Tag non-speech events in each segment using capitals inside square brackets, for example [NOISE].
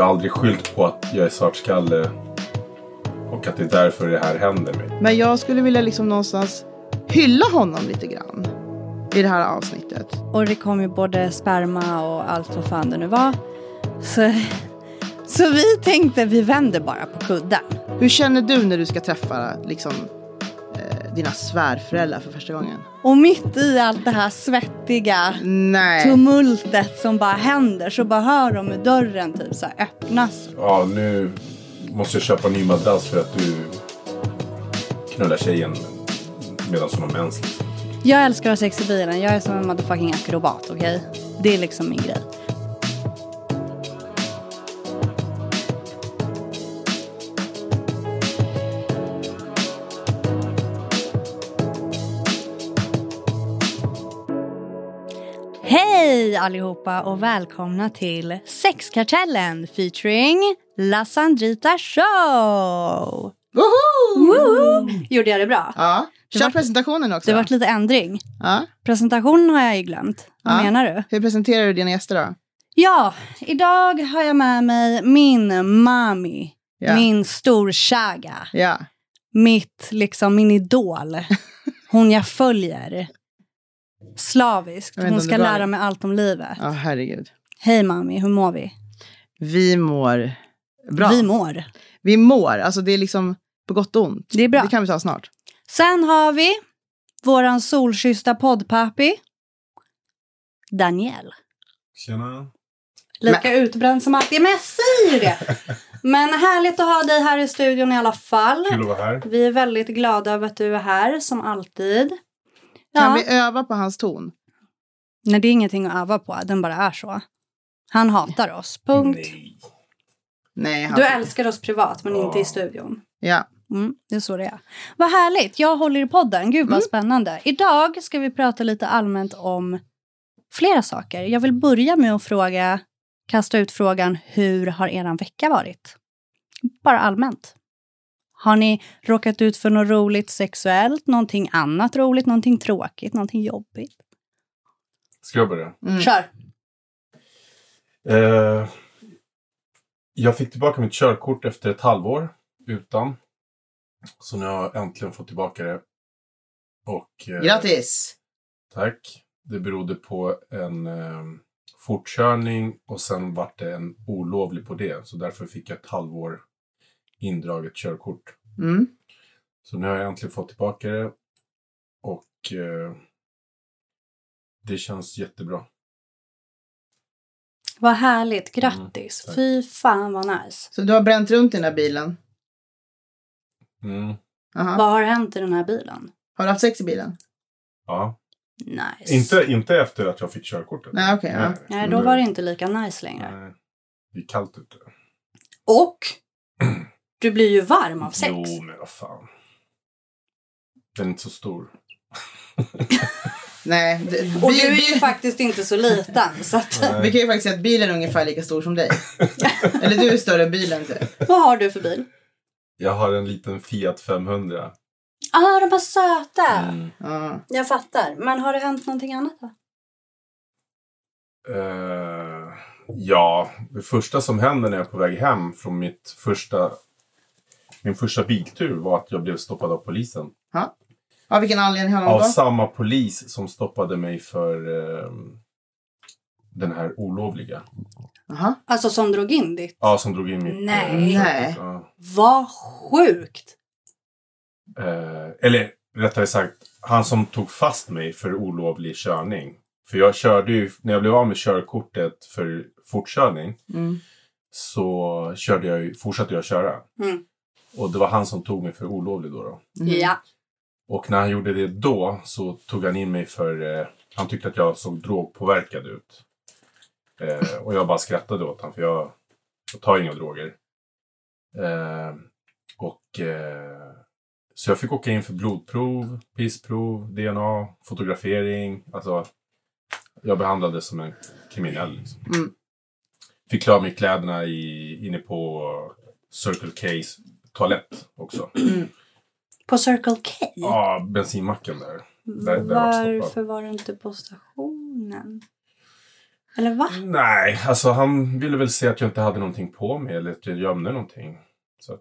Jag har aldrig skyllt på att jag är svartskalle och att det är därför det här händer mig. Men jag skulle vilja liksom någonstans hylla honom lite grann i det här avsnittet. Och det kom ju både sperma och allt vad fan det nu var. Så, så vi tänkte vi vänder bara på kudden. Hur känner du när du ska träffa liksom, dina svärföräldrar för första gången? Och mitt i allt det här svettiga Nej. tumultet som bara händer så bara hör de hur dörren typ så här öppnas. Ja, nu måste jag köpa en ny madrass för att du knullar tjejen medan hon har mens. Jag älskar att ha sex i bilen. Jag är som en motherfucking akrobat, okej? Det är liksom min grej. Allihopa och välkomna till Sexkartellen featuring La Sandrita Show! Woho! Woho! Gjorde jag det bra? Ja. Kör vart- presentationen också. Det vart lite ändring. ja. Presentationen har jag ju glömt. Vad Ja. menar du? Hur presenterar du dina gäster då? Ja, idag har jag med mig min mami. Ja. Min storkäga. Ja. Mitt, liksom, min idol. [LAUGHS] Hon jag följer. Slaviskt. Hon ska lära mig allt om livet. Ja, herregud. Hej mami, hur mår vi? Vi mår bra. Vi mår. Vi mår. Alltså det är liksom på gott och ont. Det är bra. Det kan vi ta snart. Sen har vi våran solkyssta poddpappi. Daniel. Tjena. Lika utbränd som alltid. Men jag säger det! [LAUGHS] Men härligt att ha dig här i studion i alla fall. Kul att vara här. Vi är väldigt glada över att du är här, som alltid. Kan Ja. vi öva på hans ton? Nej, det är ingenting att öva på. Den bara är så. Han hatar oss. Punkt. Nej. Nej, han... Du älskar oss privat, men inte i studion. Ja. Mm, det är så det är. Vad härligt. Jag håller i podden. Gud vad Mm. spännande. Idag ska vi prata lite allmänt om flera saker. Jag vill börja med att fråga, kasta ut frågan, hur har eran vecka varit? Bara allmänt. Har ni råkat ut för något roligt sexuellt, någonting annat roligt, någonting tråkigt, någonting jobbigt? Ska jag börja? Mm. Kör! Eh, jag fick tillbaka mitt körkort efter ett halvår utan. Så nu har jag äntligen fått tillbaka det. Och, eh, Grattis! Tack. Det berodde på en eh, fortkörning och sen vart det en olovlig på det. Så därför fick jag ett halvår indraget körkort. Mm. Så nu har jag äntligen fått tillbaka det. Och eh, det känns jättebra. Vad härligt. Grattis. tack. Fy fan vad nice. Så du har bränt runt i den där bilen? Mm. Aha. Vad har hänt i den här bilen? Har du haft sex i bilen? Ja. Nice. Inte, inte efter att jag fick körkortet. Nej, okej, ja. Nej, då var det inte lika nice längre. Nej. Det är kallt ute. Och [CLEARS THROAT] du blir ju varm av sex. Jo, men vad fan. Den är inte så stor. Nej. det- Och du är ju bil- faktiskt inte så liten. Så att. Vi kan ju faktiskt säga att bilen är ungefär lika stor som dig. [LAUGHS] Eller du är större än bilen typ. vad har du för bil? Jag har en liten Fiat 500. Ah, de var söta. Mm. Ja. Jag fattar. Men har det hänt någonting annat då? Eh, ja, det första som hände när jag är på väg hem från mitt första, min första biltur var att jag blev stoppad av polisen. Av vilken anledning har de Av då? samma polis som stoppade mig för eh, den här olovliga. Jaha. Alltså som drog in ditt? Ja, som drog in mitt... Nej. eh, Nej. Ja. Vad sjukt. Eh, eller rättare sagt, han som tog fast mig för olovlig körning. För jag körde ju, när jag blev av med körkortet för fortkörning Mm. så körde jag ju, fortsatte jag köra. Mm. Och det var han som tog mig för olovlig då. då. Mhm. Ja. Och när han gjorde det då så tog han in mig för, eh, han tyckte att jag såg drogpåverkad ut. Eh, och jag bara skrattade åt honom för jag, jag tar inga droger. Eh, och eh, så jag fick åka in för blodprov, pissprov, DNA, fotografering. Alltså, jag behandlades som en kriminell. Liksom. Mm. Fick klara mig kläderna i, inne på Circle K's toalett också. [CLEARS THROAT] På Circle K? Ja, bensinmacken där. där-. Varför var du inte på stationen? Eller va? Nej, alltså han ville väl se att jag inte hade någonting på mig eller att jag gömde någonting. Så att...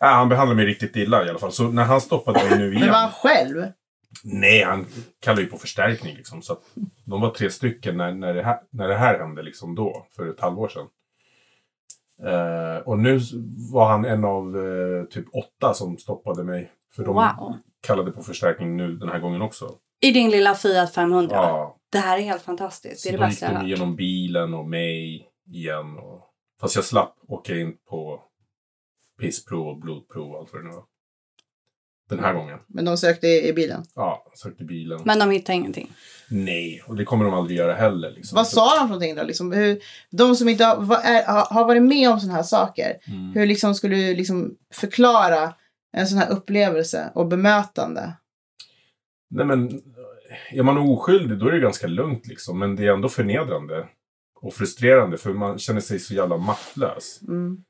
Äh, han behandlade mig riktigt illa i alla fall. Så när han stoppade mig nu Men var igen. han själv? Nej, han kallade ju på förstärkning liksom. Så att de var tre stycken när, när, det, här, när det här hände liksom då, för ett halvår sedan. Eh, och nu var han en av eh, typ åtta som stoppade mig. För de Wow. kallade på förstärkning nu den här gången också. I din lilla Fiat 500? Ja, Det här är helt fantastiskt. Det är så det gick bästa jag de har hört. igenom bilen och mig igen. Och, fast jag slapp åka in på pissprov och blodprov och allt vad det nu var. Den här gången. Men de sökte i, i bilen. Ja, sökte bilen. Men de hittar ingenting. Nej, och det kommer de aldrig göra heller. Liksom. Vad sa de för någonting då? Liksom, hur, de som inte har, är, har varit med om sådana här saker. Mm. Hur liksom skulle du liksom förklara en sån här upplevelse och bemötande? Nej men, är man oskyldig då är det ganska lugnt liksom. Men det är ändå förnedrande. Och frustrerande för man känner sig så jävla maktlös. Mm.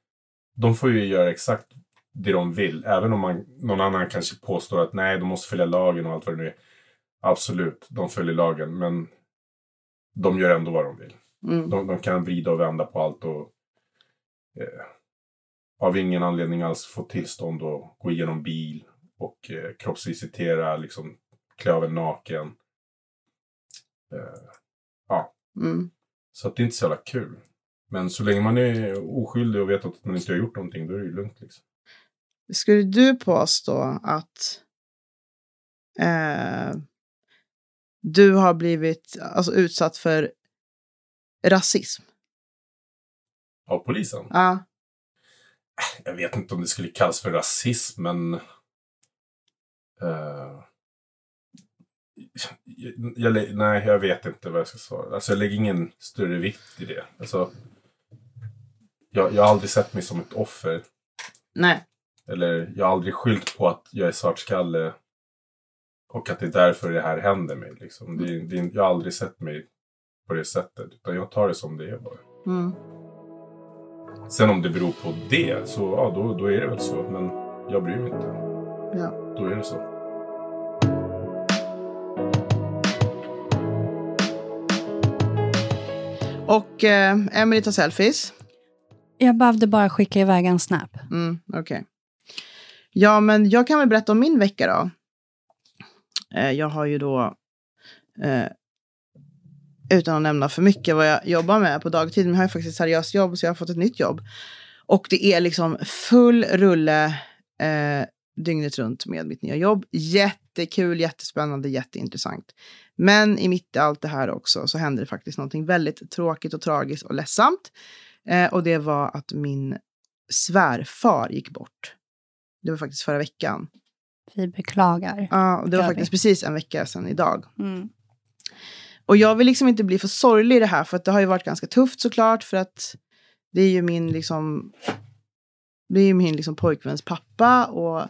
De får ju göra exakt det de vill. Även om man, någon annan kanske påstår att nej, de måste följa lagen och allt vad det nu är. Absolut, de följer lagen. Men de gör ändå vad de vill. Mm. De, de kan vrida och vända på allt och eh, av ingen anledning alls få tillstånd att gå igenom bil och eh, kroppsvisitera, liksom klä av en naken. Eh, Mm. så det är inte så jävla kul. Men så länge man är oskyldig och vet att man inte har gjort någonting, då är det ju lugnt. Liksom. Skulle du påstå att eh, du har blivit alltså, utsatt för rasism? Av polisen? Ja. Jag vet inte om det skulle kallas för rasism, men... eh, jag, jag, nej, jag vet inte vad jag ska svara. Alltså, jag lägger ingen större vikt i det. Alltså, jag, jag har aldrig sett mig som ett offer. Nej. Eller jag har aldrig skyllt på att jag är svartskalle. Och att det är därför det här händer mig. Liksom. Det, det, jag har aldrig sett mig på det sättet. Utan jag tar det som det är bara. Mm. Sen om det beror på det, så ja, då, då är det väl så. Men jag bryr mig inte. Ja. Då är det så. Och eh, Emily tar selfies. Jag behövde bara skicka iväg en snap. Mm, Okej. Ja, men jag kan väl berätta om min vecka då. Eh, jag har ju då, eh, utan att nämna för mycket vad jag jobbar med på dagtid, men jag har ju faktiskt ett seriöst jobb så jag har fått ett nytt jobb. Och det är liksom full rulle eh, dygnet runt med mitt nya jobb. Jättekul, jättespännande, jätteintressant. Men i mitt i allt det här också så hände det faktiskt någonting väldigt tråkigt och tragiskt och ledsamt. Eh, och det var att min svärfar gick bort. Det var faktiskt förra veckan. Vi beklagar. Ja, och det var Gör vi. faktiskt precis en vecka sedan idag. Mm. Och jag vill liksom inte bli för sorglig i det här, för att det har ju varit ganska tufft såklart, för att det är ju min liksom, det är ju min liksom pojkväns pappa och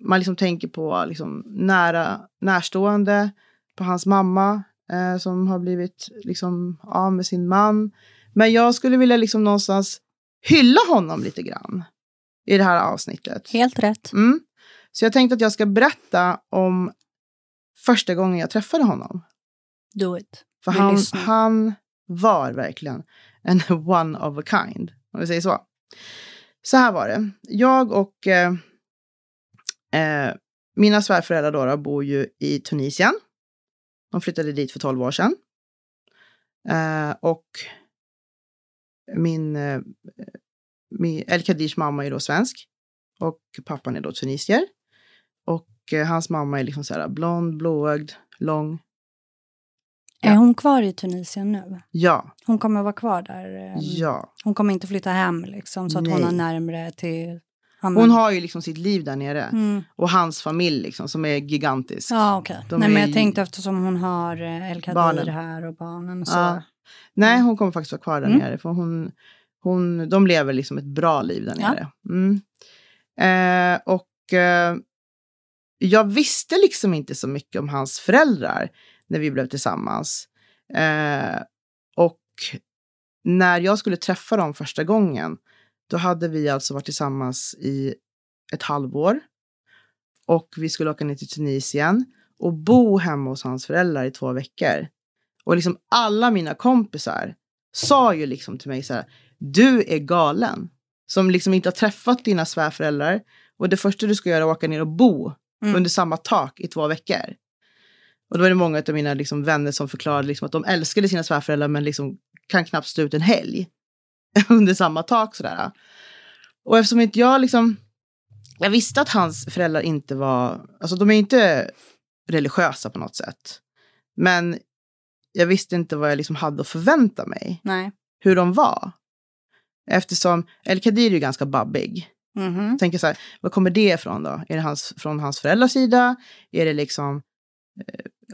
man liksom tänker på liksom nära, närstående, på hans mamma eh, som har blivit liksom av med sin man. Men jag skulle vilja liksom någonstans hylla honom lite grann i det här avsnittet. Helt rätt. Mm. Så jag tänkte att jag ska berätta om första gången jag träffade honom. Do it. För Vi han, lyssnar. han var verkligen en [LAUGHS] one of a kind, om vi säger så. Så här var det. Jag och eh, eh, mina svärföräldrar då, då bor ju i Tunisien. De flyttade dit för 12 år sedan. Eh, och min, eh, min El Kadirs mamma är då svensk. Och pappan är då tunisier. Och eh, hans mamma är liksom så här blond, blåögd, lång. Är hon kvar i Tunisien nu? Ja, Hon kommer vara kvar där? eh, ja. Hon kommer inte flytta hem liksom, så att hon Nej. har närmare till... Ja, men- Hon har ju liksom sitt liv där nere. Mm. Och hans familj liksom, som är gigantisk. Ja. De Nej, men jag tänkte eftersom hon har eh, El Kadir Barnen. här och barnen. Så. Ja. Nej, hon kommer faktiskt vara kvar där Mm. nere. För hon, hon, de lever liksom ett bra liv där Ja. nere. Mm. Eh, och eh, jag visste liksom inte så mycket om hans föräldrar när vi blev tillsammans. Eh, och när jag skulle träffa dem första gången, då hade vi alltså varit tillsammans i ett halvår. Och vi skulle åka ner till Tunisien och bo hemma hos hans föräldrar i två veckor. Och liksom alla mina kompisar sa ju liksom till mig så här, du är galen. Som liksom inte har träffat dina svärföräldrar. Och det första du ska göra är att åka ner och bo Mm. under samma tak i två veckor. Och då var det många av mina liksom vänner som förklarade liksom att de älskade sina svärföräldrar men liksom kan knappt stå ut en helg [LAUGHS] under samma tak. Sådär. Och eftersom inte jag liksom... Jag visste att hans föräldrar inte var... Alltså de är inte religiösa på något sätt. Men jag visste inte vad jag liksom hade att förvänta mig. Nej. Hur de var. Eftersom El Kadir är ju ganska babbig. Mhm. Jag tänker så här, var kommer det ifrån då? Är det hans, från hans föräldrars sida? Är det liksom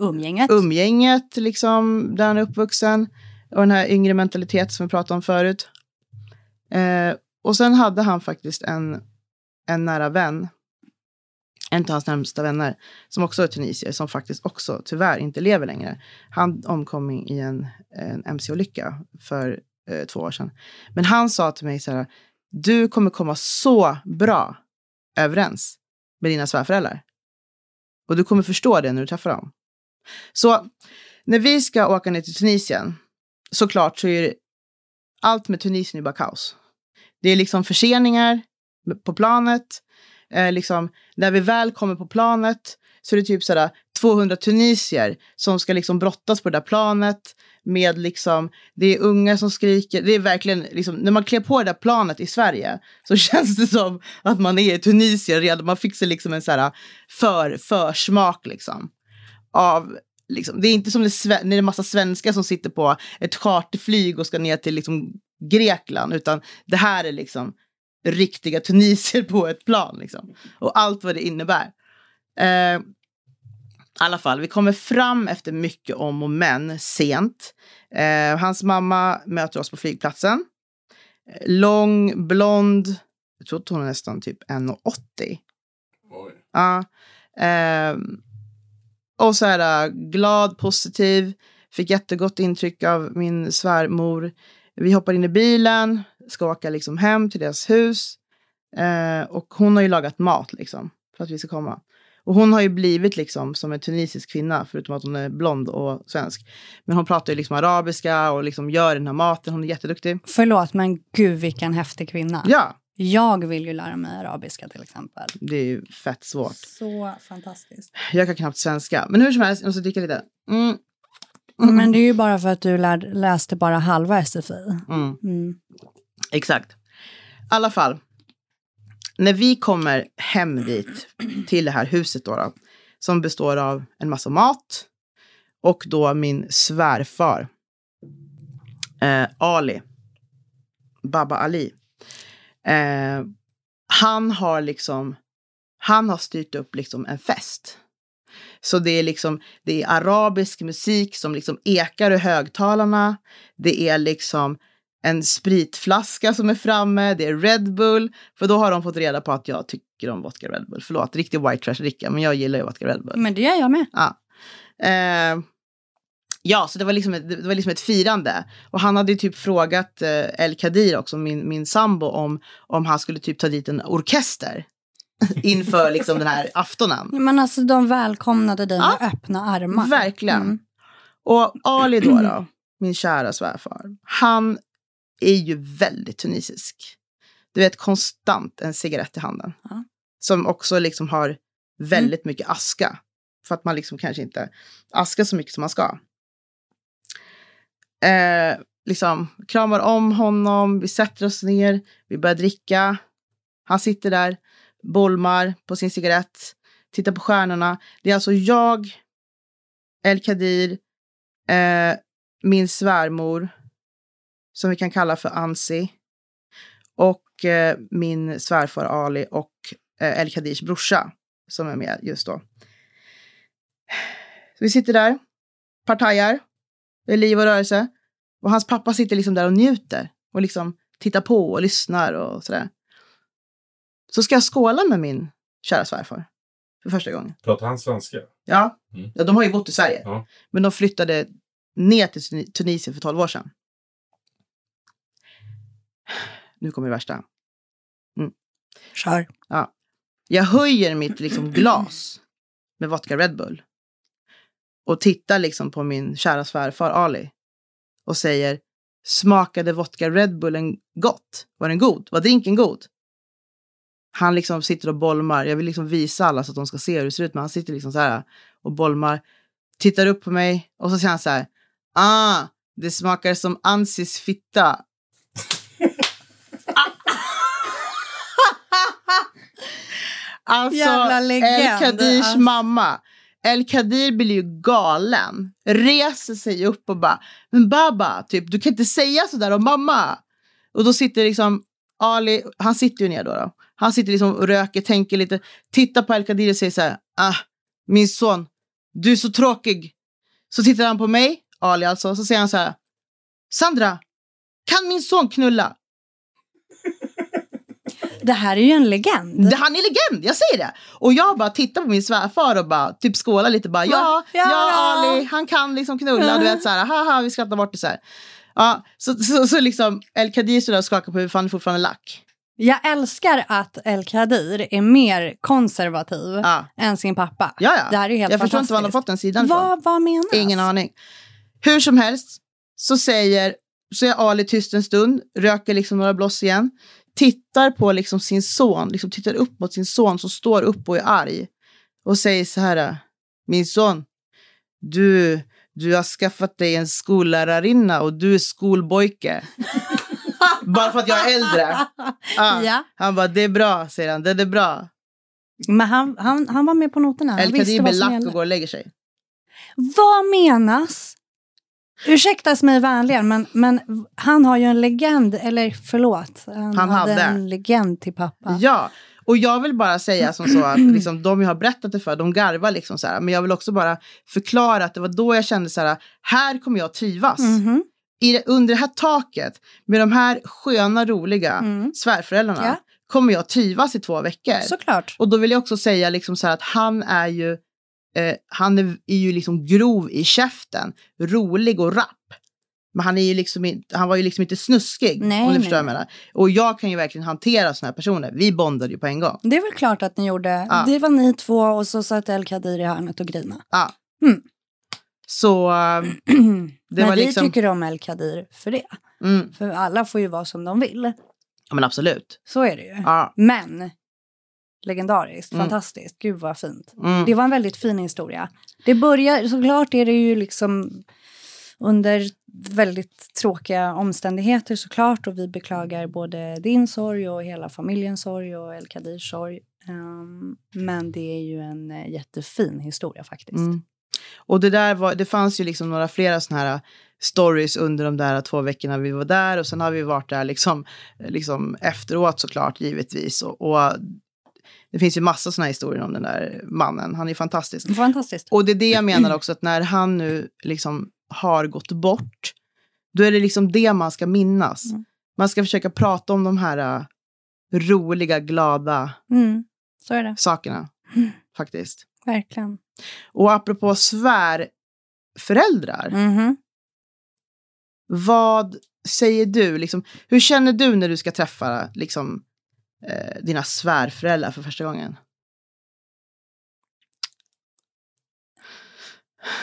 Umgänget. umgänget liksom, där han är uppvuxen? Och den här yngre mentaliteten som vi pratade om förut. Eh, och sen hade han faktiskt en, en nära vän, en av hans närmsta vänner, som också är tunisier, som faktiskt också tyvärr inte lever längre. Han omkom i en, en mc-olycka för eh, två år sedan. Men han sa till mig så här, du kommer komma så bra överens med dina svärföräldrar. Och du kommer förstå det när du träffar dem. Så när vi ska åka ner till Tunisien, såklart så är det allt med Tunisien är bara kaos. Det är liksom förseningar på planet. Eh, liksom, när vi väl kommer på planet så är det typ sådär 200 tunisier som ska liksom brottas på det där planet med liksom, det är unga som skriker. Det är verkligen, liksom, när man klär på det där planet i Sverige så [LAUGHS] känns det som att man är i Tunisien redan. Man fick sig liksom en sådär äh, för, försmak liksom. Av, liksom, det är inte som när det är en massa svenskar som sitter på ett charterflyg och ska ner till liksom, Grekland, utan det här är liksom riktiga tunisier på ett plan. Liksom. Och allt vad det innebär. Eh, i alla fall, vi kommer fram efter mycket om och men sent. Eh, hans mamma möter oss på flygplatsen. Eh, Lång, blond, jag tror att hon är nästan typ 1,80. Oj. Ja. ehm, och så här äh, glad, positiv. Fick jättegott intryck av min svärmor. Vi hoppar in i bilen, ska åka liksom hem till deras hus. Eh, och hon har ju lagat mat liksom för att vi ska komma. Och hon har ju blivit liksom som en tunisisk kvinna, förutom att hon är blond och svensk. Men hon pratar ju liksom arabiska och liksom gör den här maten. Hon är jätteduktig. Förlåt, men gud vilken häftig kvinna. Ja, Jag vill ju lära mig arabiska till exempel. det är ju fett svårt. Så fantastiskt. Jag kan knappt svenska. Men hur som helst, jag måste dricka lite. Mm. Men det är ju bara för att du lär, läste bara halva SFI. Mm. Mm. Exakt. I alla fall. När vi kommer hem dit, till det här huset då, då som består av en massa mat och då min svärfar, eh, Ali, Baba Ali. Eh, han har liksom, han har styrt upp liksom en fest. Så det är liksom, det är arabisk musik som liksom ekar i högtalarna. Det är liksom en spritflaska som är framme, det är Red Bull. För då har de fått reda på att jag tycker om vodka Red Bull. Förlåt, riktig white trash-dricka, men jag gillar ju vodka Red Bull. Men det gör jag med. Ja. Eh, ja, så det var, liksom ett, det var liksom ett firande. Och han hade ju typ frågat eh, El Kadir också, min, min sambo, om, om han skulle typ ta dit en orkester. [LAUGHS] inför liksom den här aftonen. Men alltså de välkomnade dig med Ja. öppna armar. Verkligen. Mm. Och Ali då, då, min kära svärfar, han är ju väldigt tunisisk. Du vet, konstant en cigarett i handen. Ja. Som också liksom har väldigt mycket aska. För att man liksom kanske inte askar så mycket som man ska. Eh, liksom kramar om honom, vi sätter oss ner, vi börjar dricka. Han sitter där, bolmar på sin cigarett, tittar på stjärnorna. Det är alltså jag, El Kadir, eh, min svärmor, som vi kan kalla för Ansi, och eh, min svärfar Ali och eh, El Kadirs brorsa som är med just då. Så vi sitter där, partajar, det är liv och rörelse. Och hans pappa sitter liksom där och njuter och liksom tittar på och lyssnar och sådär. Så ska jag skåla med min kära svärfar för första gången. Pratar han svenska? Ja. Mm. ja, de har ju bott i Sverige. Ja. Men de flyttade ner till Tuni- Tunisien för 12 år sedan. Nu kommer det värsta. Kör. Jag höjer mitt liksom glas med vodka Red Bull. och tittar liksom på min kära svärfar Ali och säger smakade vodka Red Bullen gott? Var den god? Var drinken god? Han liksom sitter och bolmar. Jag vill liksom visa alla så att de ska se hur det ser ut. Men han sitter liksom så här och bolmar. Tittar upp på mig och så säger han så här. Ah, det smakar som Ansis fitta. Alltså, El Kadirs alltså. mamma. El Kadir blir ju galen. Reser sig upp och bara, men Baba, typ, du kan inte säga sådär om mamma. Och då sitter liksom Ali, han sitter ju ner då. då. Han sitter liksom och röker, tänker lite, tittar på El Kadir och säger så här, ah, min son, du är så tråkig. Så tittar han på mig, Ali alltså, och så säger han så här, Sandra, kan min son knulla? Det här är ju en legend. Det, han är legend, jag säger det. Och jag bara tittar på min svärfar och bara typ skålar lite bara, ja, Ja, ja, ja. Ali, han kan liksom knulla, du vet så här, haha, vi skrattar bort det så här. Ja, så, så, så liksom El Kadir står där och skakar på huvudet, han är fortfarande lack. Jag älskar att El Kadir är mer konservativ Ja. än sin pappa. Ja, ja. Det här är helt jag förstår inte var han har fått den sidan. Vad, vad menas? Ingen aning. Hur som helst så säger så är Ali tyst en stund, röker liksom några bloss igen, tittar på liksom sin son, liksom tittar upp mot sin son som står upp och är arg och säger så här. Min son, du, du har skaffat dig en skollärarinna och du är skolbojke. [LAUGHS] Bara för att jag är äldre. Ja. Ja. Han bara, det är bra, säger han. Det är bra. Men han, han, han var med på noterna. El blir som lack och går och lägger sig. Vad menas? Ursäktas mig vänligen, men, men han har ju en legend, eller förlåt, han, Han hade hade. en legend till pappa. Ja, och jag vill bara säga som så att liksom, de jag har berättat det för, de garvar liksom så här. Men jag vill också bara förklara att det var då jag kände så här, här kommer jag trivas. Mhm. I det, under det här taket med de här sköna, roliga Mm. svärföräldrarna Ja. kommer jag trivas i två veckor. Såklart. Och då vill jag också säga liksom så här att han är ju, eh, han är, är ju liksom grov i käften, rolig och rapp. Men han, är ju liksom inte, han var ju liksom inte snuskig, Nej, om du nej, förstår vad jag menar. Och jag kan ju verkligen hantera såna här personer. Vi bondade ju på en gång. Det är väl klart att ni gjorde. Ja. Det var ni två och så satt El Kadir i hörnet och grina. Ja. Mm. Så eh, [CLEARS THROAT] det Men var vi liksom... tycker om El Kadir för det. Mm, För alla får ju vara som de vill. ja, men absolut. Så är det ju. Ja. Men legendariskt, Mm. fantastiskt, gud vad fint. Mm. Det var en väldigt fin historia. Det börjar, såklart är det ju liksom under väldigt tråkiga omständigheter såklart och vi beklagar både din sorg och hela familjens sorg och El Kadirs sorg. Ehm, men det är ju en eh, jättefin historia faktiskt. Mm. Och det där var, det fanns ju liksom några flera såna här stories under de där två veckorna vi var där och sen har vi varit där liksom, liksom efteråt såklart givetvis. Och, och det finns ju massa såna här historier om den där mannen. Han är fantastisk. Fantastiskt. Och det är det jag menar också att när han nu liksom har gått bort, då är det liksom det man ska minnas. Mm. Man ska försöka prata om de här äh, roliga, glada Mm, så är det, sakerna. Mm. Faktiskt. verkligen. Och apropå svärföräldrar, Mhm. vad säger du? Liksom, hur känner du när du ska träffa liksom, eh, dina svärföräldrar för första gången?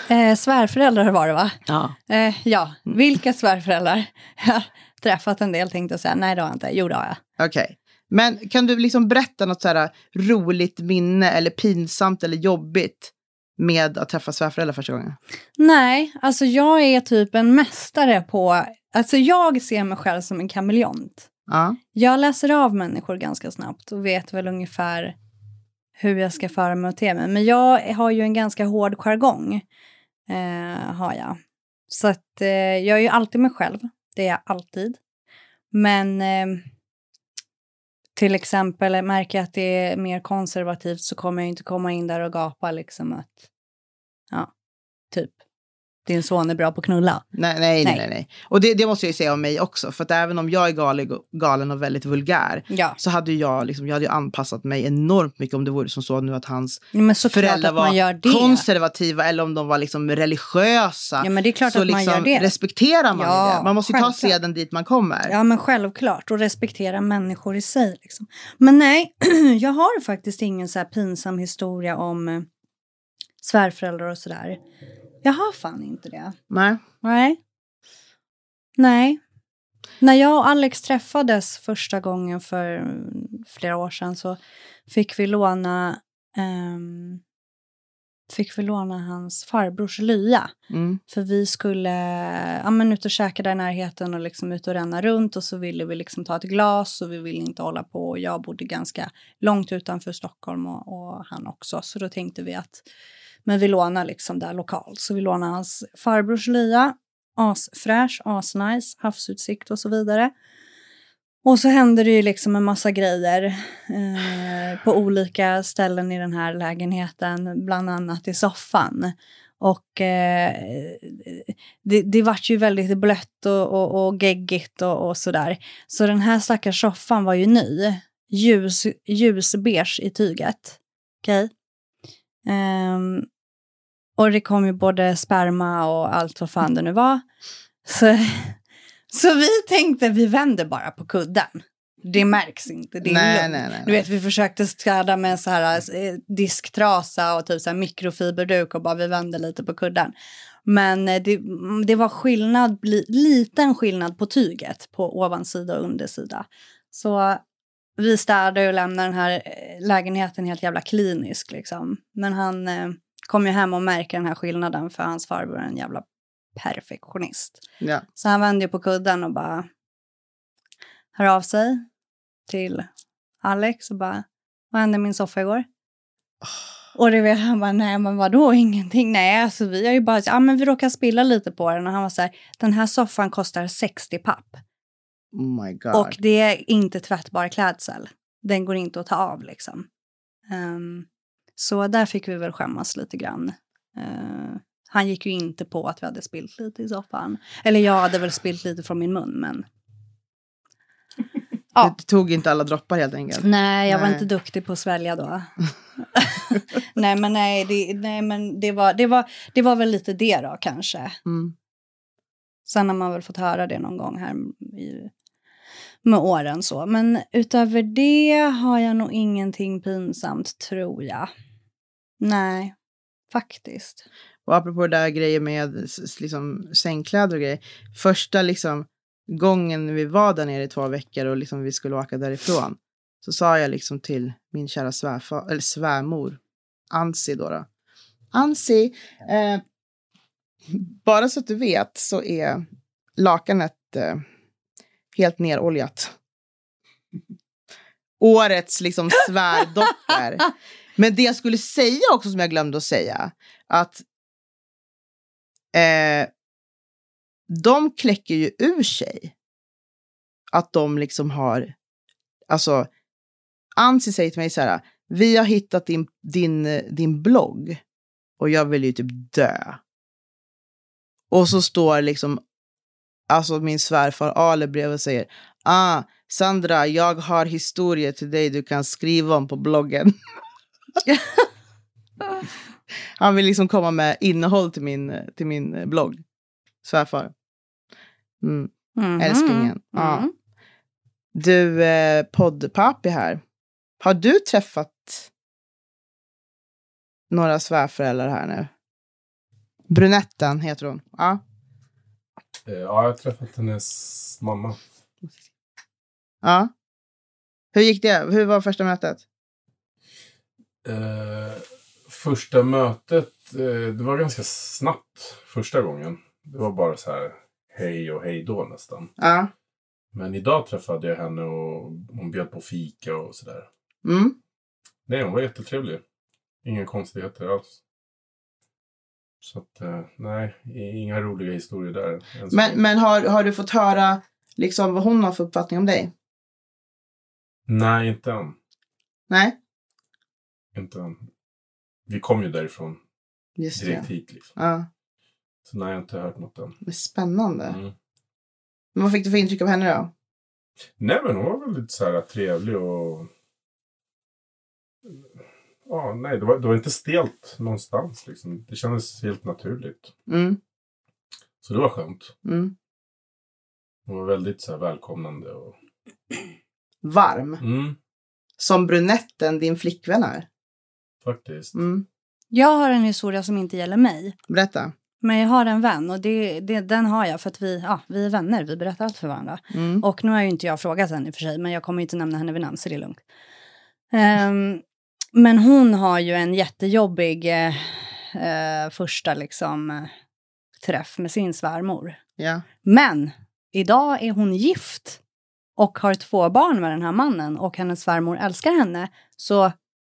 Eh, svärföräldrar var det va? Ja. Eh, ja, vilka svärföräldrar? [LAUGHS] Jag har träffat en del tänkte jag säga. Nej det har jag inte. Jo det har jag. Okej. Men kan du liksom berätta något så här roligt minne eller pinsamt eller jobbigt med att träffa svärföräldrar första gången? Nej, alltså jag är typ en mästare på... Alltså jag ser mig själv som en kameleont. Ja. Jag läser av människor ganska snabbt och vet väl ungefär hur jag ska föra mig och te mig. Men jag har ju en ganska hård jargong. Eh, har jag. Så att eh, jag är ju alltid mig själv. Det är jag alltid. Men eh, till exempel märker jag att det är mer konservativt så kommer jag inte komma in där och gapa liksom att ja, typ din son är bra på att knulla. Nej, nej, nej. Nej. nej. Och det, det måste jag ju säga om mig också. För att även om jag är galen och väldigt vulgär Ja, så hade jag, liksom, jag hade anpassat mig enormt mycket om det vore som så nu att hans men föräldrar man var konservativa eller om de var liksom religiösa. Ja, men det är klart så att man liksom gör det. respekterar man Ja, det. Man måste ju ta seden dit man kommer. Ja, men självklart. Och respektera människor i sig. Liksom. Men nej, [CLEARS THROAT] jag har faktiskt ingen så pinsam historia om eh, svärföräldrar och sådär. Jag har fan inte det. Nej. Nej. Nej. När jag och Alex träffades första gången för flera år sedan så fick vi låna ehm, fick vi låna hans farbrors lya. Mm. För vi skulle ja, men ut och käka där i närheten och liksom ut och ränna runt och så ville vi liksom ta ett glas och vi ville inte hålla på. Och jag bodde ganska långt utanför Stockholm och, och han också. Så då tänkte vi att men vi lånar liksom där lokalt. Så vi lånar hans farbrors lya. Asfräsch, asnice, havsutsikt och så vidare. Och så hände det ju liksom en massa grejer eh, på olika ställen i den här lägenheten, bland annat i soffan. Och eh, det, det vart ju väldigt blött och, och, och geggigt och, och sådär. Så den här stackars soffan var ju ny. Ljus, ljusbeige i tyget. Okej? Ehm, och det kom ju både sperma och allt vad fan det nu var. Så, [LAUGHS] så vi tänkte vi vänder bara på kudden. Det märks inte, det är Nej, lugnt. nej, nej. Du vet, vi försökte städa med så här eh, disktrasa och typ så här mikrofiberduk och bara vi vände lite på kudden. Men eh, det, det var skillnad, li, liten skillnad på tyget på ovansida och undersida. Så vi städade och lämnade den här eh, lägenheten helt jävla klinisk liksom. Men han eh, kom ju hem och märker den här skillnaden för hans farbror är en jävla perfektionist. Ja. Så han vände ju på kudden och bara hör av sig till Alex och bara, vad hände i min soffa igår? Och det vet han bara, nej men vadå ingenting, nej alltså vi har ju bara, ja men vi råkar spilla lite på den och han var så här, den här soffan kostar 60 papp Oh my god. och det är inte tvättbar klädsel. Den går inte att ta av liksom. Ehm, så där fick vi väl skämmas lite grann. Eh, han gick ju inte på att vi hade spilt lite i soffan. Eller jag hade väl spilt lite från min mun men. Ja. Du tog inte alla droppar helt enkelt. Nej, jag var Nej. inte duktig på att svälja då. [LAUGHS] nej, men nej, det, nej, men det var, det, var, det var väl lite det då kanske. Mm. Sen har man väl fått höra det någon gång här i, med åren så. Men utöver det har jag nog ingenting pinsamt tror jag. Nej, faktiskt. Och apropå det där grejer med liksom, sängkläder och grejer. Första liksom, gången vi var där nere i två veckor och liksom, vi skulle åka därifrån. Så sa jag liksom till min kära svärfar, eller svärmor, Ansi då. då. Ansi, eh, bara så att du vet så är lakanet eh, helt neroljat. Årets liksom [LAUGHS] svärdotter. Men det jag skulle säga också som jag glömde att säga, att eh, de kläcker ju ur sig att de liksom har, alltså, Ansi säger till mig så här, vi har hittat din, din, din blogg och jag vill ju typ dö. Och så står liksom, alltså min svärfar Ale bredvid och säger, ah, Sandra, jag har historier till dig du kan skriva om på bloggen. [LAUGHS] Han vill liksom komma med innehåll till min, till min eh, blogg. Svärfar. Mm. Mhm. Älsklingen. Ja. Mm. Du, eh, poddpapi här. Har du träffat några svärföräldrar här nu? Brunetten heter hon. Ja. Eh, Ja, jag har träffat hennes mamma. ja. Hur gick det? Hur var första mötet? Eh, första mötet, eh, det var ganska snabbt första gången. Det var bara så här hej och hej då nästan. Ja. Men idag träffade jag henne och hon bjöd på fika och sådär. Mm. Nej, hon var jättetrevlig. Inga konstigheter alls. Så att, eh, nej, inga roliga historier där. Men, men har, har du fått höra liksom vad hon har för uppfattning om dig? Nej, inte än. Nej? Inte än. Vi kom ju därifrån Just direkt det. hit liksom. Ja. Så nej, jag har inte hört något än. Men Spännande. Mm. Men vad fick du för intryck av henne då? Nej, men hon var väldigt så här trevlig och... Ja, nej, det var, det var inte stelt någonstans liksom. Det kändes helt naturligt. Mm. Så det var skönt. Mm. Hon var väldigt så här välkomnande och... Varm. Mm, Som brunetten din flickvän är. faktiskt. Mm. Jag har en historia som inte gäller mig. Berätta. Men jag har en vän och det, det, den har jag för att vi, ja, vi är vänner, vi berättar allt för varandra. Mm. Och nu har ju inte jag frågat henne i och för sig, men jag kommer inte nämna henne vid namn så det är lugnt. Ehm, men hon har ju en jättejobbig eh, eh, första liksom, eh, träff med sin svärmor. Ja. Men idag är hon gift och har två barn med den här mannen och hennes svärmor älskar henne. Så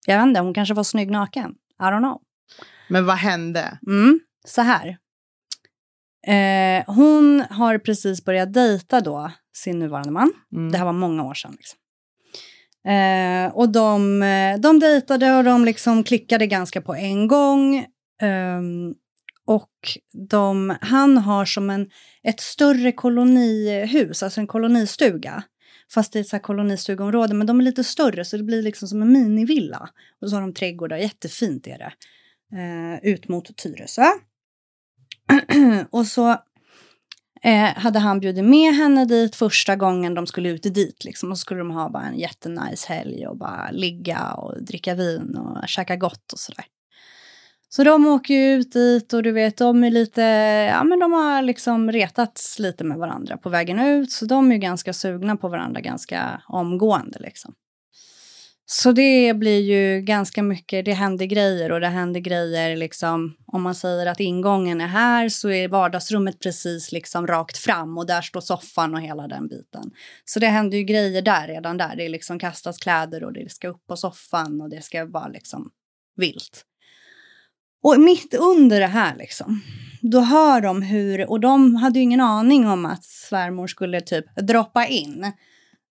jag vet inte, hon kanske var snygg naken. I don't know. Men vad hände? Mm, så här. Eh, hon har precis börjat dejta då sin nuvarande man. Mm. Det här var många år sedan. Liksom. Eh, och de, eh, de dejtade och de liksom klickade ganska på en gång. Eh, och de, han har som en, ett större kolonihus, alltså en kolonistuga. Fast i ett så här kolonistugområde, men de är lite större så det blir liksom som en minivilla. Och så har de trädgårdar, jättefint är det. Eh, ut mot Tyresö. [CLEARS THROAT] och så eh, hade han bjudit med henne dit första gången de skulle ut dit. Liksom, och så skulle de ha bara en jättenice helg och bara ligga och dricka vin och käka gott och sådär. Så de åker ju ut dit och du vet, de är lite, ja men de har liksom retats lite med varandra på vägen ut. Så de är ju ganska sugna på varandra ganska omgående liksom. Så det blir ju ganska mycket, det händer grejer och det händer grejer liksom, om man säger att ingången är här så är vardagsrummet precis liksom rakt fram och där står soffan och hela den biten. Så det händer ju grejer där redan där, det liksom kastas kläder och det ska upp på soffan och det ska vara liksom vilt. Och mitt under det här liksom, då hör de hur, och de hade ju ingen aning om att svärmor skulle typ droppa in.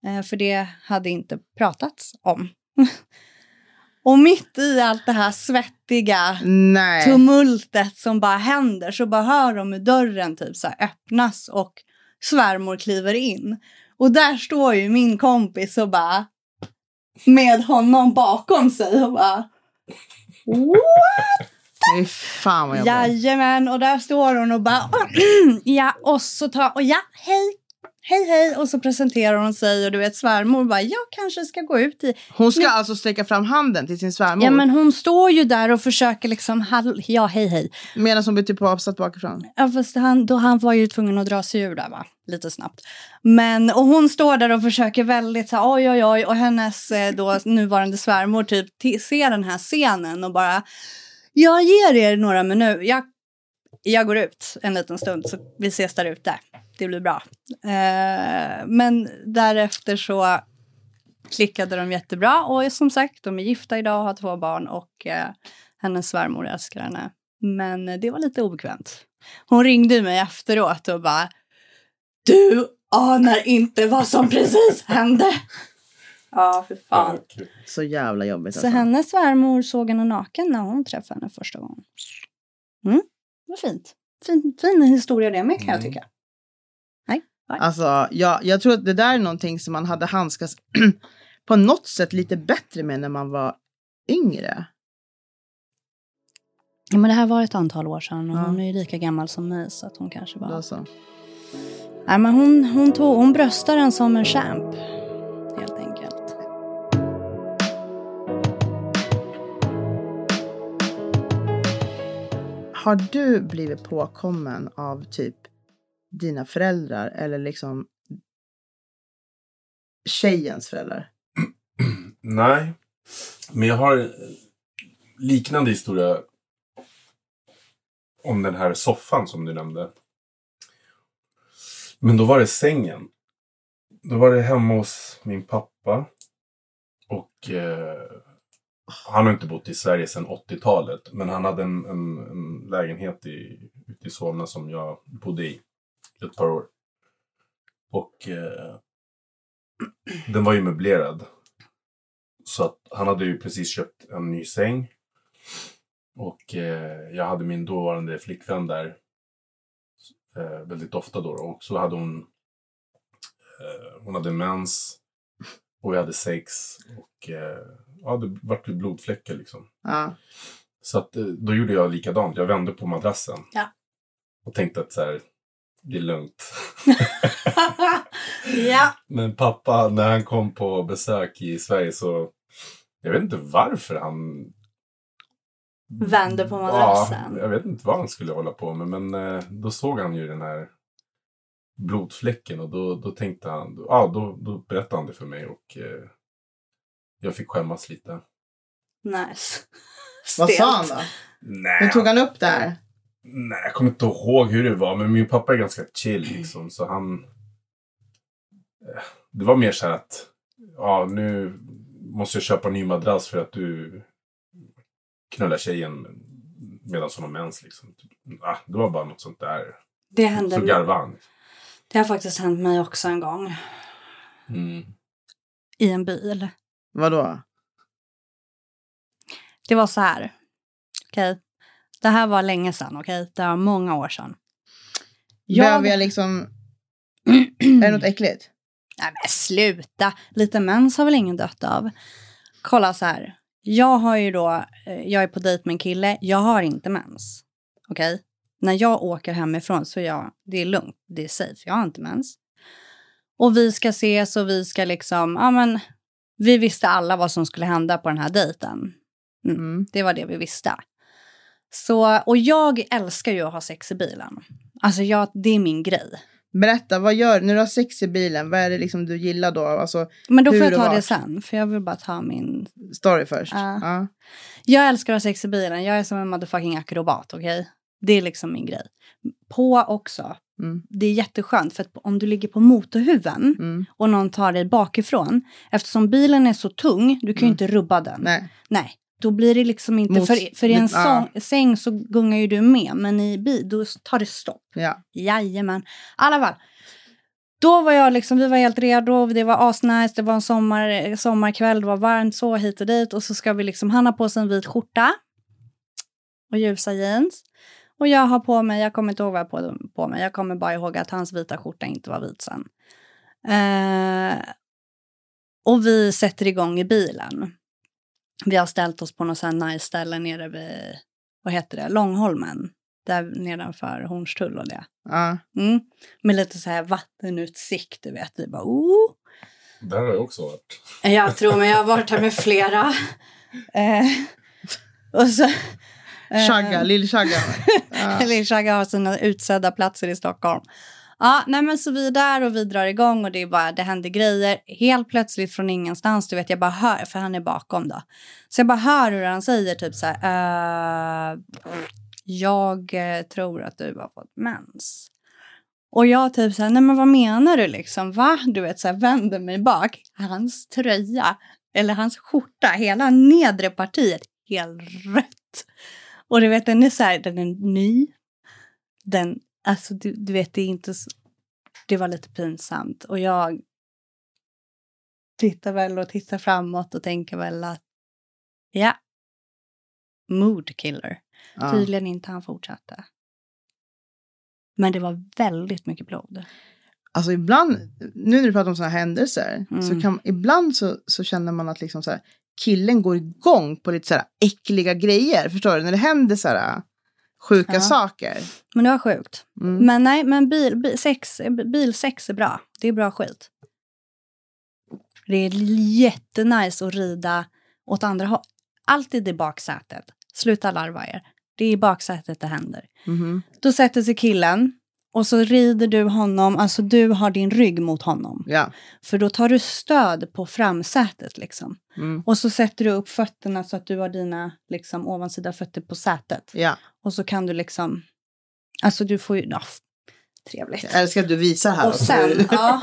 Eh, för det hade inte pratats om. [LAUGHS] och mitt i allt det här svettiga Nej. tumultet som bara händer så bara hör de hur dörren typ så öppnas och svärmor kliver in. Och där står ju min kompis och bara med honom bakom sig och bara What? Fy fan vad jobbigt. Jajamän, och där står hon och bara ja, och så tar, och ja, hej, hej, hej, och så presenterar hon sig och du vet svärmor bara, jag kanske ska gå ut i, Hon ska Nu- alltså sträcka fram handen till sin svärmor ja men hon står ju där och försöker liksom, hall, ja, hej, hej. medan hon blir typ avsatt bakifrån. Ja, fast han, då, han var ju tvungen att dra sig ur där va, lite snabbt. Men, och hon står där och försöker väldigt så här, oj, oj, oj, och hennes eh, då nuvarande svärmor typ ser den här scenen och bara, jag ger er några minuter, jag, jag går ut en liten stund så vi ses där ute, det blir bra. Eh, men därefter så klickade de jättebra och som sagt, de är gifta idag och har två barn och eh, hennes svärmor älskar henne. Men det var lite obekvämt. Hon ringde mig efteråt och bara Du anar inte vad som precis hände. [LAUGHS] Ja, för fan. Så jävla jobbigt Så alltså. hennes svärmor såg henne naken när hon träffade henne första gången. Mm, det var fint. Fin, fin historia det med kan jag Mm. Alltså, jag, jag tror att det där är någonting som man hade handskas [CLEARS THROAT] på något sätt lite bättre med när man var yngre. Ja, men det här var ett antal år sedan och Ja. hon är ju lika gammal som mig så att hon kanske var... Då så. Nej, men hon, hon, tog, hon bröstar den som en champ. Helt enkelt. Har du blivit påkommen av typ dina föräldrar eller liksom tjejens föräldrar? [CLEARS THROAT] Nej, men jag har liknande historia om den här soffan som du nämnde. Men då var det sängen. Då var det hemma hos min pappa. Och eh, han har inte bott i Sverige sedan 80-talet. Men han hade en, en, en lägenhet i, ute i Solna som jag bodde i ett par år. Och eh, den var ju möblerad. Så att han hade ju precis köpt en ny säng. Och eh, jag hade min dåvarande flickvän där eh, väldigt ofta då. Och så hade hon eh, hon hade mens och vi hade sex. Och eh, ja, det vart ju blodfläckar liksom. Ja. Så att, eh, då gjorde jag likadant. Jag vände på madrassen. Ja. Och tänkte att så här, det är lugnt. [LAUGHS] ja. Men pappa, när han kom på besök i Sverige så... Jag vet inte varför han Vände på madrassen. Ja, jag vet inte vad han skulle hålla på med, men eh, då såg han ju den här blodfläcken och då, då tänkte han, ja då, då berättade han det för mig och eh, jag fick skämmas lite. Nice. [LAUGHS] Vad sa han Stelt. då? Nej, Hur tog han upp det här? Nej, jag kommer inte ihåg hur det var, men min pappa är ganska chill [CLEARS THROAT] liksom, så han... eh, Det var mer så här att, ja nu måste jag köpa en ny madrass för att du knullar tjejen medan hon har mens liksom. Typ, ah, det var bara något sånt där. Det hände Så mig. garvade han. Det har faktiskt hänt mig också en gång. Mm. I en bil. Vadå? Det var så här. Okej. Det här var länge sedan, okej? Det var många år sedan. Jag- Behöver jag liksom... [CLEARS THROAT] är det något äckligt? Nej men sluta! Lite mens har väl ingen dött av. Kolla så här. Jag har ju då, eh, jag är på dejt med en kille, jag har inte mens. Okej? När jag åker hemifrån så är jag, det är lugnt, det är safe, jag har inte mens. Och vi ska ses och vi ska liksom, ja men, vi visste alla vad som skulle hända på den här dejten. Mm. Det var det vi visste. Så, och jag älskar ju att ha sex i bilen. Alltså jag, det är min grej. Berätta, vad gör När du har sex i bilen, vad är det liksom du gillar då? Alltså, Men då får jag ta det sen, för jag vill bara ta min story först. Ja. Ja. Jag älskar att ha sex i bilen. Jag är som en motherfucking akrobat, okej? Det är liksom min grej. På också. Mm. Det är jätteskönt för att om du ligger på motorhuven Mm. och någon tar dig bakifrån, eftersom bilen är så tung, du kan ju Mm. inte rubba den. Nej. Nej, då blir det liksom inte, Mot- för, för i en ja. sång, säng så gungar ju du med, men i bil, då tar det stopp. Ja. Jajamän. I alla fall. Då var jag liksom, vi var helt redo, det var asnice, det var en sommar, sommarkväll, det var varmt så hit och dit och så ska vi liksom, han har på sig en vit skjorta och ljusa jeans. Och jag har på mig, jag kommer inte ihåg vad jag på, på mig, jag kommer bara ihåg att hans vita skjorta inte var vit sen. Eh, och vi sätter igång i bilen. Vi har ställt oss på något sånt nice ställe nere vid, vad heter det, Långholmen. Där nedanför Hornstull och det. Ja. Mm. Med lite så här vattenutsikt, du vet. Vi bara, oh. Där har jag också varit. Jag tror mig, jag har varit här med flera. [LAUGHS] eh, och så... eh, Chagga, lill-Chagga. [LAUGHS] Ja. Eller Chagga har sina utsedda platser i Stockholm. Ja, nej men så vi är där och vi drar igång och det är bara, det händer grejer. Helt plötsligt från ingenstans, du vet, jag bara hör, för han är bakom då. Så jag bara hör hur han säger typ så här, eh, jag eh, tror att du har fått mens. Och jag typ så här, nej men vad menar du liksom, va? Du vet så här, vänder mig bak. Hans tröja, eller hans skjorta, hela nedre partiet, helt rött. Och du vet, den är så här, den är ny. Den, alltså du, du vet, det är inte så, det var lite pinsamt. Och jag tittar väl och tittar framåt och tänker väl att, ja, mood killer. Ja. Tydligen inte han fortsatte. Men det var väldigt mycket blod. Alltså ibland, nu när du pratar om sådana händelser, Mm. så kan, ibland så, så känner man att liksom så här, killen går igång på lite så här äckliga grejer. Förstår du? När det händer så här sjuka Ja. saker. Men det var sjukt. Mm. Men nej, men bil, bil, sex, bilsex är bra. Det är bra skit. Det är jättenice att rida åt andra hållet. Alltid i baksätet. Sluta larva er. Det är i baksätet det händer. Mhm. Då sätter sig killen och så rider du honom, alltså du har din rygg mot honom. Ja. För då tar du stöd på framsätet liksom. Mm. Och så sätter du upp fötterna så att du har dina liksom, ovansida fötter på sätet. ja. Och så kan du liksom, alltså du får ju, ja, trevligt. Jag älskar att du visar här. Och sen, [LAUGHS] ja.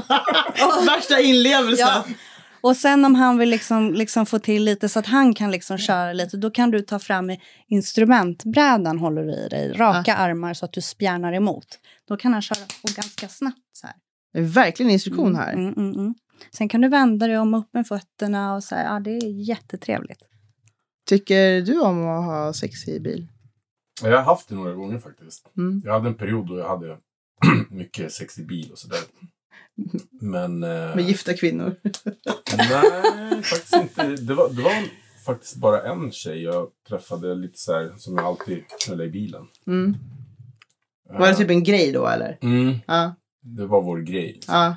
Värsta inlevelsen. Ja. Och sen om han vill liksom, liksom få till lite så att han kan liksom köra lite, då kan du ta fram instrumentbrädan håller du i dig, raka armar så att du spjärnar emot. Då kan han köra och ganska snabbt så här. Det är verkligen instruktion här. Mm, mm, mm. Sen kan du vända dig om upp med fötterna och så här, ja det är jättetrevligt. Tycker du om att ha sex i bil? Jag har haft det några gånger faktiskt. Mm. Jag hade en period då jag hade [CLEARS THROAT] mycket sex i bil och sådär. Men... Eh, Med gifta kvinnor? nej, faktiskt inte. Det var, det var faktiskt bara en tjej jag träffade lite så här som jag alltid knullade i bilen. Mm. Var det typ en grej då eller? Mm, Ja. det var vår grej. ja.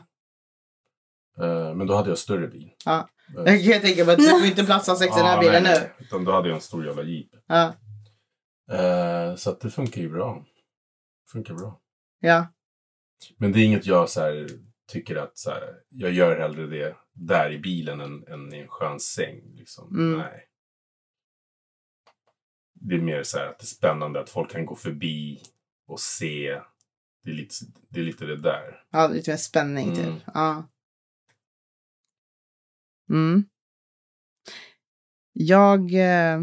Eh, men då hade jag större bil. Ja. Eh, Jag kan tänka mig att du får inte plats ha sex i den här bilen nej, nu. Utan då hade jag en stor jävla jeep. Ja. Eh, så att det funkar ju bra. Funkar bra. Ja. Men det är inget jag så här, tycker att så här, jag gör hellre det där i bilen än, än i en skön säng. Liksom. Mm. Nej. Det är mer så här att det är spännande att folk kan gå förbi och se. Det är lite det, är lite det där. ja, lite mer spänning Mm. typ. Ja. Mm. Jag eh,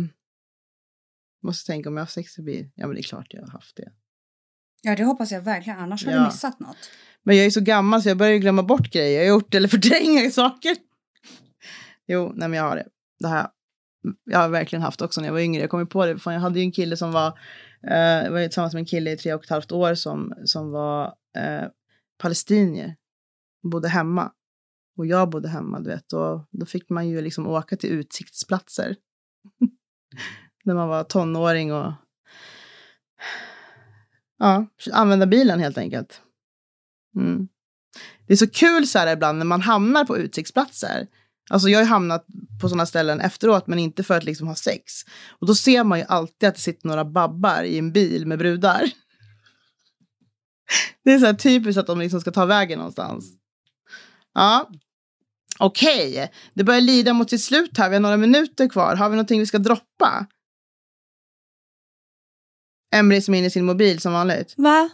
måste tänka om jag har haft sex i bil. Ja, men det är klart jag har haft det. Ja, det hoppas jag verkligen. Annars har Ja. du missat något. Men jag är så gammal så jag börjar glömma bort grejer jag har gjort eller förtränga [LAUGHS] saker. Jo, nej men jag har det. Det har jag. Har verkligen haft också när jag var yngre. Jag kom ju på det. Fan, jag hade ju en kille som var, eh, var tillsammans med en kille i tre och ett halvt år som, som var eh, palestinier. Bodde hemma. Och jag bodde hemma, du vet. Och då fick man ju liksom åka till utsiktsplatser. [LAUGHS] när man var tonåring och ja, använda bilen helt enkelt. Mm. Det är så kul så här ibland när man hamnar på utsiktsplatser. Alltså jag har ju hamnat på sådana ställen efteråt men inte för att liksom ha sex. Och då ser man ju alltid att det sitter några babbar i en bil med brudar. [LAUGHS] Det är så här typiskt att de liksom ska ta vägen någonstans. Ja. Okej, det börjar lida mot sitt slut här. Vi har några minuter kvar. Har vi någonting vi ska droppa? Emily som är inne i sin mobil som vanligt. Va?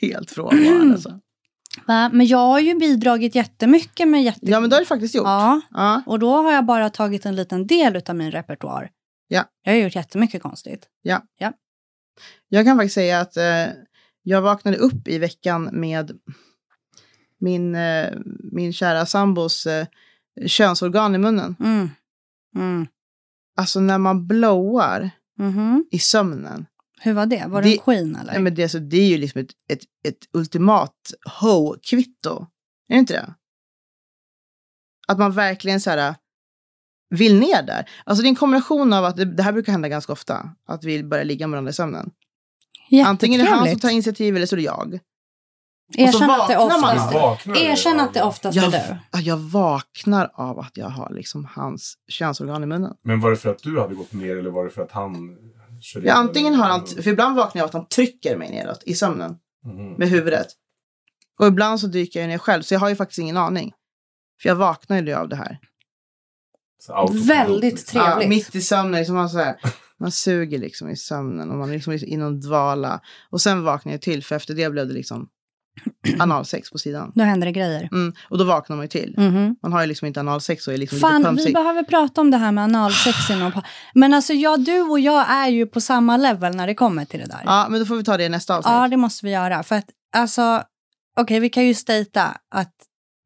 Helt frånvarande alltså. [CLEARS THROAT] Va? Men jag har ju bidragit jättemycket med jätte... Ja men det har du faktiskt gjort. Ja, Ja. och då har jag bara tagit en liten del av min repertoar. Ja. Jag har gjort jättemycket konstigt. Jag kan faktiskt säga att eh, jag vaknade upp i veckan med min, eh, min kära sambos eh, könsorgan i munnen. Mm. Mm. Alltså när man blowar Mhm. i sömnen. Hur var det? Var det, Det- en skinn eller? Nej, men det, alltså, det är ju liksom ett, ett, ett ultimat ho-kvitto. Är det inte det? Att man verkligen så här vill ner där. Alltså det är en kombination av att det, det här brukar hända ganska ofta. Att vi börjar ligga med varandra i sömnen. Antingen är det han som tar initiativ eller så är det jag. Erkänn att det man oftast vaknar Erkänn att det oftast Jag, är du. ja, jag vaknar av att jag har liksom hans könsorgan i munnen. Men var det för att du hade gått ner eller var det för att han Ja, in, antingen har han, för ibland vaknar jag att han trycker mig neråt i sömnen Mhm. med huvudet. Och ibland så dyker jag ner själv, så jag har ju faktiskt ingen aning. För jag vaknar ju av det här. Så autopilot, Väldigt liksom. trevligt. Ja, mitt i sömnen, liksom man, så här, man suger liksom i sömnen och man är liksom i någon dvala. Och sen vaknar jag till, för efter det blev det liksom [CLEARS THROAT] analsex på sidan. Då händer det grejer. Mm, och då vaknar man ju till. Mhm. Man har ju liksom inte analsex och är liksom lite Fan, vi behöver prata om det här med analsex inom Men alltså, ja, du och jag är ju på samma level när det kommer till det där. Ja, men då får vi ta det i nästa avsnitt. Ja, det måste vi göra. För att, alltså, okej, vi kan ju stata att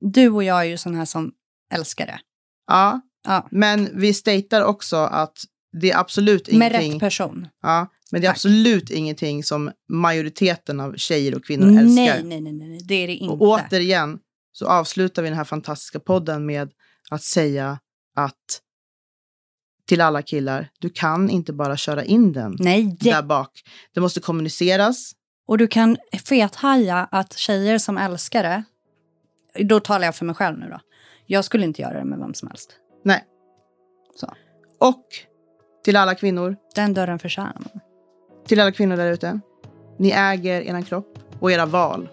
du och jag är ju sån här som älskar det. Ja, Ja, men vi statar också att det är absolut med ingenting. rätt person. Ja, men det är Tack. absolut ingenting som majoriteten av tjejer och kvinnor Nej, älskar. nej, nej, nej, det är det inte. Och återigen så avslutar vi den här fantastiska podden med att säga att till alla killar, du kan inte bara köra in den Nej, där bak. Det måste kommuniceras. och du kan fethaja att tjejer som älskar det, då talar jag för mig själv nu då. Jag skulle inte göra det med vem som helst. Nej. Så. Och till alla kvinnor, Den dörren förtjänar man. till alla kvinnor där ute. Ni äger er kropp och era val.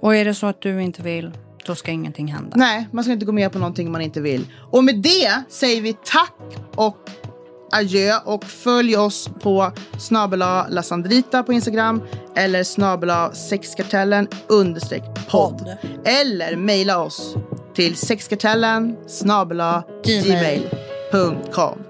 Och är det så att du inte vill, då ska ingenting hända. Nej, man ska inte gå med på någonting man inte vill. Och med det säger vi tack och adjö och följ oss på snabela lasandrita på Instagram eller snabela sexkartellen understreck podd. Eller mejla oss till sexkartellen snabela Gmail. gmail.com.